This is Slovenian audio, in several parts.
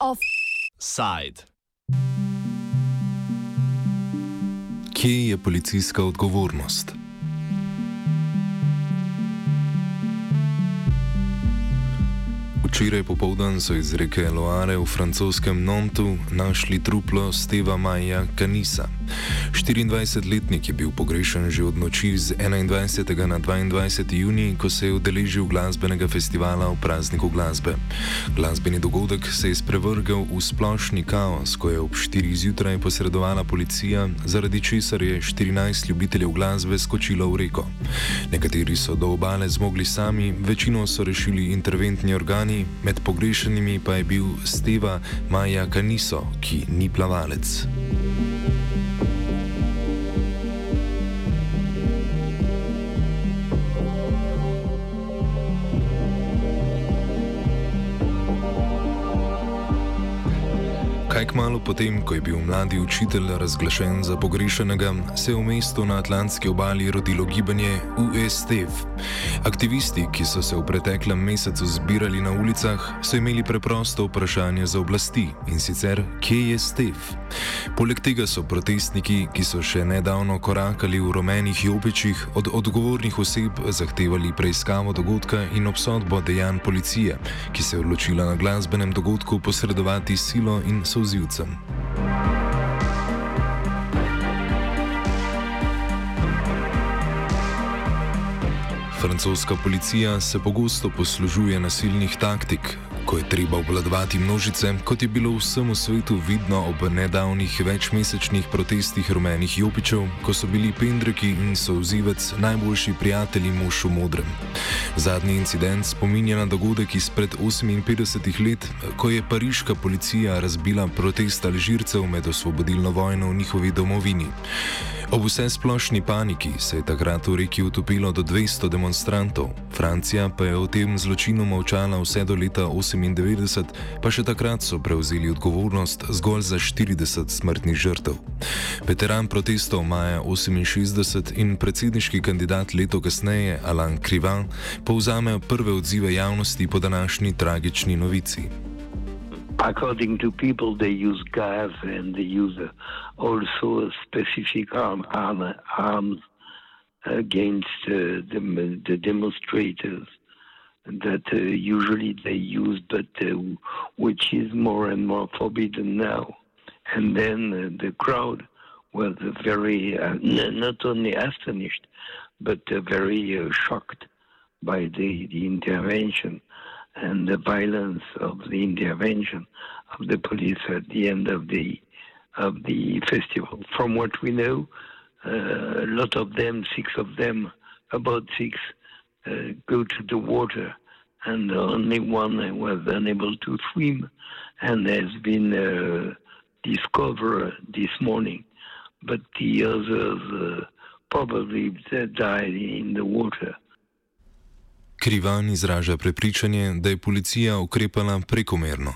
Offside. Kje je policijska odgovornost? Včeraj popoldan so iz reke Loare v francoskem Nontu našli truplo Steva Maja Kanisa. 24-letnik je bil pogrešen že od noči z 21. na 22. juni, ko se je udeležil glasbenega festivala v prazniku glasbe. Glasbeni dogodek se je sprevrgal v splošni kaos, ko je ob 4. zjutraj posredovala policija, zaradi česar je 14 ljubiteljev glasbe skočilo v reko. Nekateri so do obale zmogli sami, večino so rešili interventni organi, med pogrešenimi pa je bil Steva Maja Kaniso, ki ni plavalec. Kaj kmalo potem, ko je bil mladi učitelj razglašen za pogrešenega, se je v mestu na Atlantski obali rodilo gibanje USTF. Aktivisti, ki so se v preteklem mesecu zbirali na ulicah, so imeli preprosto vprašanje za oblasti in sicer, kje je STF. Poleg tega so protestniki, ki so še nedavno korakali v rumenih jopičih, od odgovornih oseb zahtevali preiskavo dogodka in obsodbo dejanj policije, ki se je odločila na glasbenem dogodku posredovati silo in solzivcem. Francoska policija se pogosto poslužuje nasilnih taktik, ko je treba obvladovati množice, kot je bilo vsemu svetu vidno ob nedavnih večmesečnih protestih rumenih jopičev, ko so bili pendreki in souzivec najboljši prijatelji mož v modrem. Zadnji incident spominja na dogodek izpred 58 let, ko je pariška policija razbila protest alžircev med osvobodilno vojno v njihovi domovini. Ob vse splošni paniki se je takrat v reki utopilo do 200 demonstrantov, Francija pa je o tem zločinu molčala vse do leta 1998, pa še takrat so prevzeli odgovornost zgolj za 40 smrtnih žrtev. Veteran protestov maja 1968 in predsedniški kandidat leto kasneje Alain Krivan povzamejo prve odzive javnosti po današnji tragični novici. according to people, they use gas and they use uh, also specific arm, arm, arms against uh, the, the, demonstrators that uh, usually they use, but uh, which is more and more forbidden now. And then uh, the crowd was very, uh, not only astonished, but very shocked by the, the intervention and the violence of the intervention of the police at the end of the of the festival. From what we know, uh, a lot of them, six of them, about six, uh, go to the water, and only one was unable to swim, and has been uh, discovered this morning. But the others uh, probably died in the water. Krivan izraža prepričanje, da je policija ukrepala prekomerno.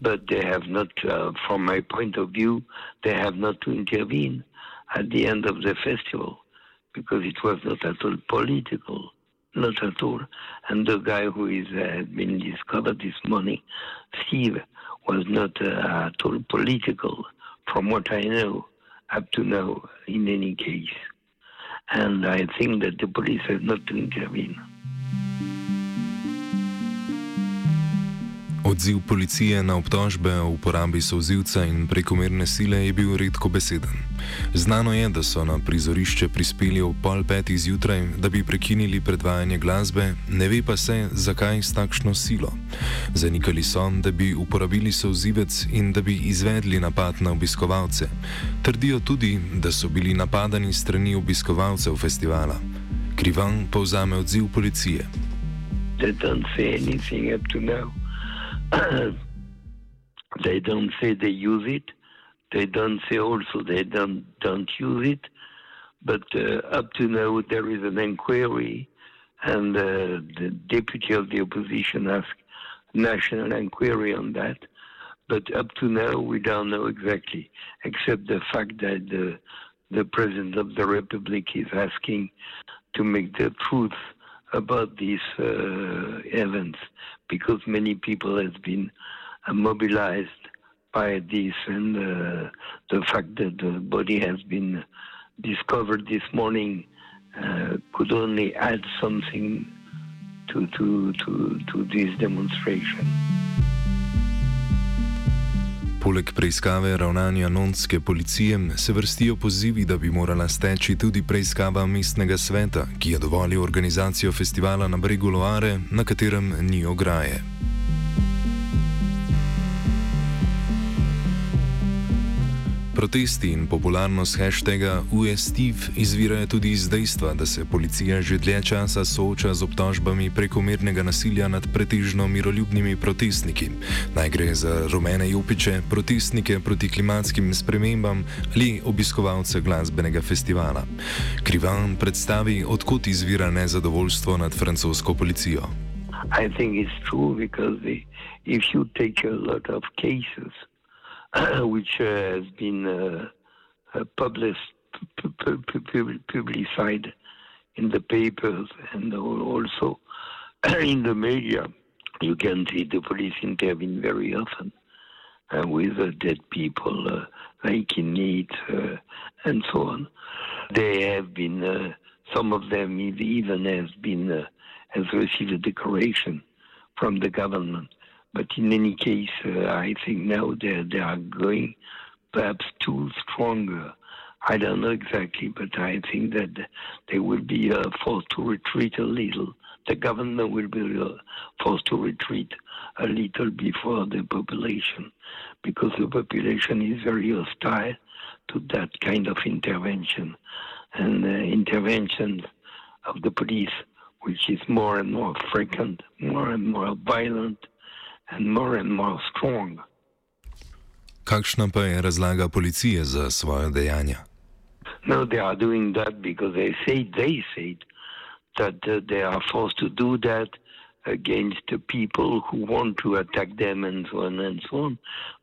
But they have not, uh, from my point of view, they have not to intervene at the end of the festival because it was not at all political, not at all. And the guy who is uh, been discovered this morning, Steve, was not uh, at all political, from what I know up to now, in any case. And I think that the police have not to intervene. Odziv policije na obtožbe o uporabi sozivca in prekomerne sile je bil redko beseden. Znano je, da so na prizorišče prispeli ob pol petih zjutraj, da bi prekinili predvajanje glasbe, ne ve pa se, zakaj s takšno silo. Zanikali so, da bi uporabili sozivec in da bi izvedli napad na obiskovalce. Trdijo tudi, da so bili napadani strani obiskovalcev festivala. Krivan povzame odziv policije. They don't say anything up to now. they don't say they use it. They don't say also they don't don't use it. But uh, up to now, there is an inquiry, and uh, the deputy of the opposition asked national inquiry on that. But up to now, we don't know exactly, except the fact that the the President of the Republic is asking to make the truth about these uh, events because many people have been uh, mobilized by this and uh, the fact that the body has been discovered this morning could only add something to, to, to, to this demonstration. Poleg preiskave ravnanja nonske policije se vrstijo pozivi, da bi morala steči tudi preiskava mestnega sveta, ki je dovolil organizacijo festivala na bregu Loare, na katerem ni ograje. Protesti in popularnost hashtaga USTIV izvirajo tudi iz dejstva, da se policija že dlje časa sooča z obtožbami prekomernega nasilja nad pretežno miroljubnimi protestniki. Naj gre za rumene jopiče, protestnike proti klimatskim spremembam ali obiskovalce glasbenega festivala. Krivan predstavi, odkot izvira nezadovoljstvo nad francosko policijo. I think it's true because the, if you take a lot of cases, which uh, has been uh, uh, published, publicized in the papers and also in the media. You can see the police intervene very often uh, with uh, dead people, uh, like in need, and so on. They have been, some of them even has been, has received a decoration from the government but in any case, uh, I think now they they are going perhaps too stronger. I don't know exactly, but I think that they will be uh, forced to retreat a little. The government will be uh, forced to retreat a little before the population, because the population is very hostile to that kind of intervention, and uh, interventions of the police, which is more and more frequent, more and more violent Kakšna pa je razlaga policije za svoje dejanja? No, they are doing that because they say they say that uh, they are forced to do that against the people who want to attack them and so on and so on.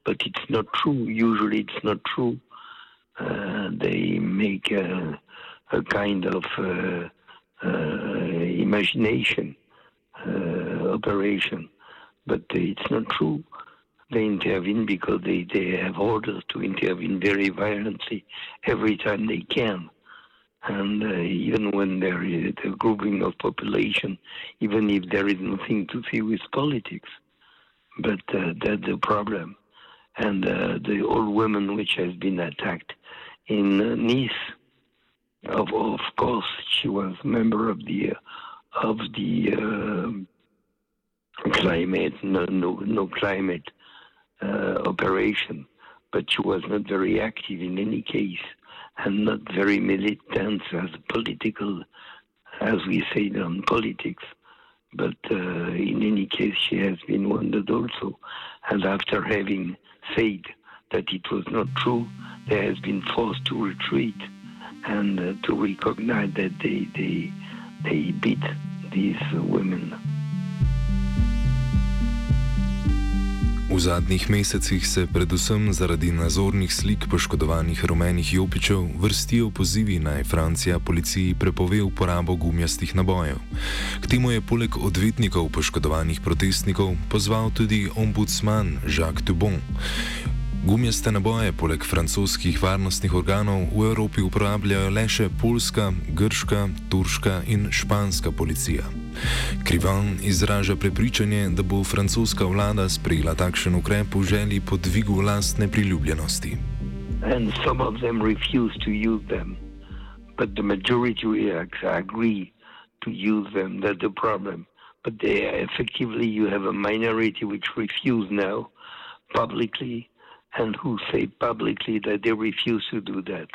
But it's not true. Usually, it's not true. Uh, they make a, a kind of uh, uh imagination uh, operation but it's not true. They intervene because they, they have orders to intervene very violently every time they can. And uh, even when there is a grouping of population, even if there is nothing to see with politics, but uh, that's the problem. And uh, the old woman which has been attacked in uh, Nice, of, of course, she was member of the of the uh, climate, no, no, no climate uh, operation, but she was not very active in any case and not very militant as political, as we say on politics. But uh, in any case, she has been wounded also. And after having said that it was not true, they has been forced to retreat and uh, to recognize that they, they, they beat these women. Zadnjih mesecih se predvsem zaradi nazornih slik poškodovanih rumenih jopičev vrstijo pozivi naj Francija policiji prepove uporabo gumijastih nabojev. K temu je poleg odvetnikov poškodovanih protestnikov pozval tudi ombudsman Jacques Dubon. Gumijaste naboje poleg francoskih varnostnih organov v Evropi uporabljajo le še polska, grška, turška in španska policija. Krivan izraža prepričanje, da bo francoska vlada sprejela takšen ukrep v želji po dvigu lastne priljubljenosti. In some of them refuse to use them, but the majority agree to use them. That's the problem. But they effectively, you have a minority which refuse now publicly. And who say publicly that they refuse to do that.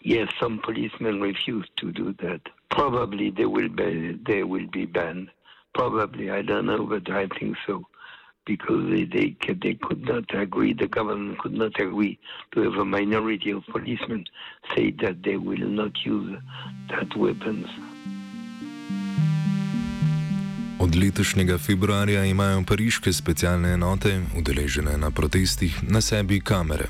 Yes, some policemen refuse to do that. Probably they will be they will be banned. Probably I don't know, but I think so, because they they, they could not agree. The government could not agree to have a minority of policemen say that they will not use that weapons. Od letošnjega februarja imajo pariške specialne enote, udeležene na protestih, na sebi kamere.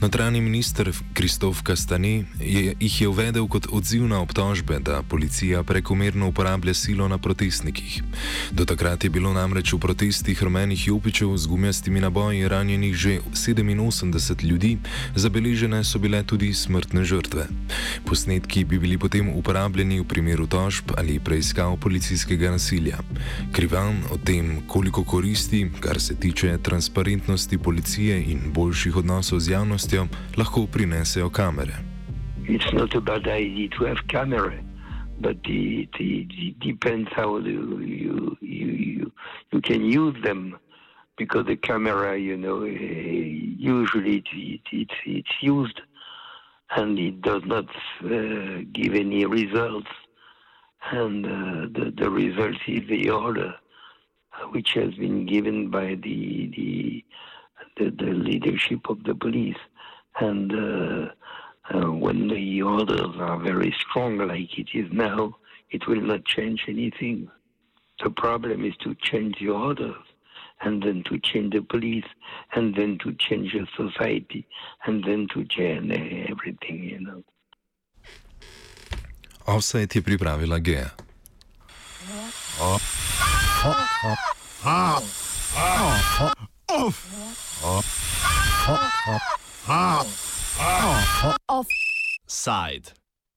Notranji minister Kristof Kastani je, jih je uvedel kot odziv na obtožbe, da policija prekomerno uporablja silo na protestnikih. Do takrat je bilo namreč v protestih rumenih jopičev z gumijastimi naboji ranjenih že 87 ljudi, zabeležene so bile tudi smrtne žrtve. Posnetki bi bili potem uporabljeni v primeru tožb ali preiskav policijskega nasilja. Krivan o tem, koliko koristi, kar se tiče transparentnosti policije in boljših odnosov z javnostjo, lahko prinesejo kamere. It's not a bad idea to have camera, but it, it, it depends how you, you, you, you can use them. Because the camera, you know, usually it, it, it, it's used and it does not uh, give any results. And the, the result is the order uh, which has been given by the the, the, the leadership of the police. And uh, uh, when the orders are very strong, like it is now, it will not change anything. The problem is to change the orders, and then to change the police, and then to change the society, and then to change everything, you know. Offset je pripravila Gea. Offside.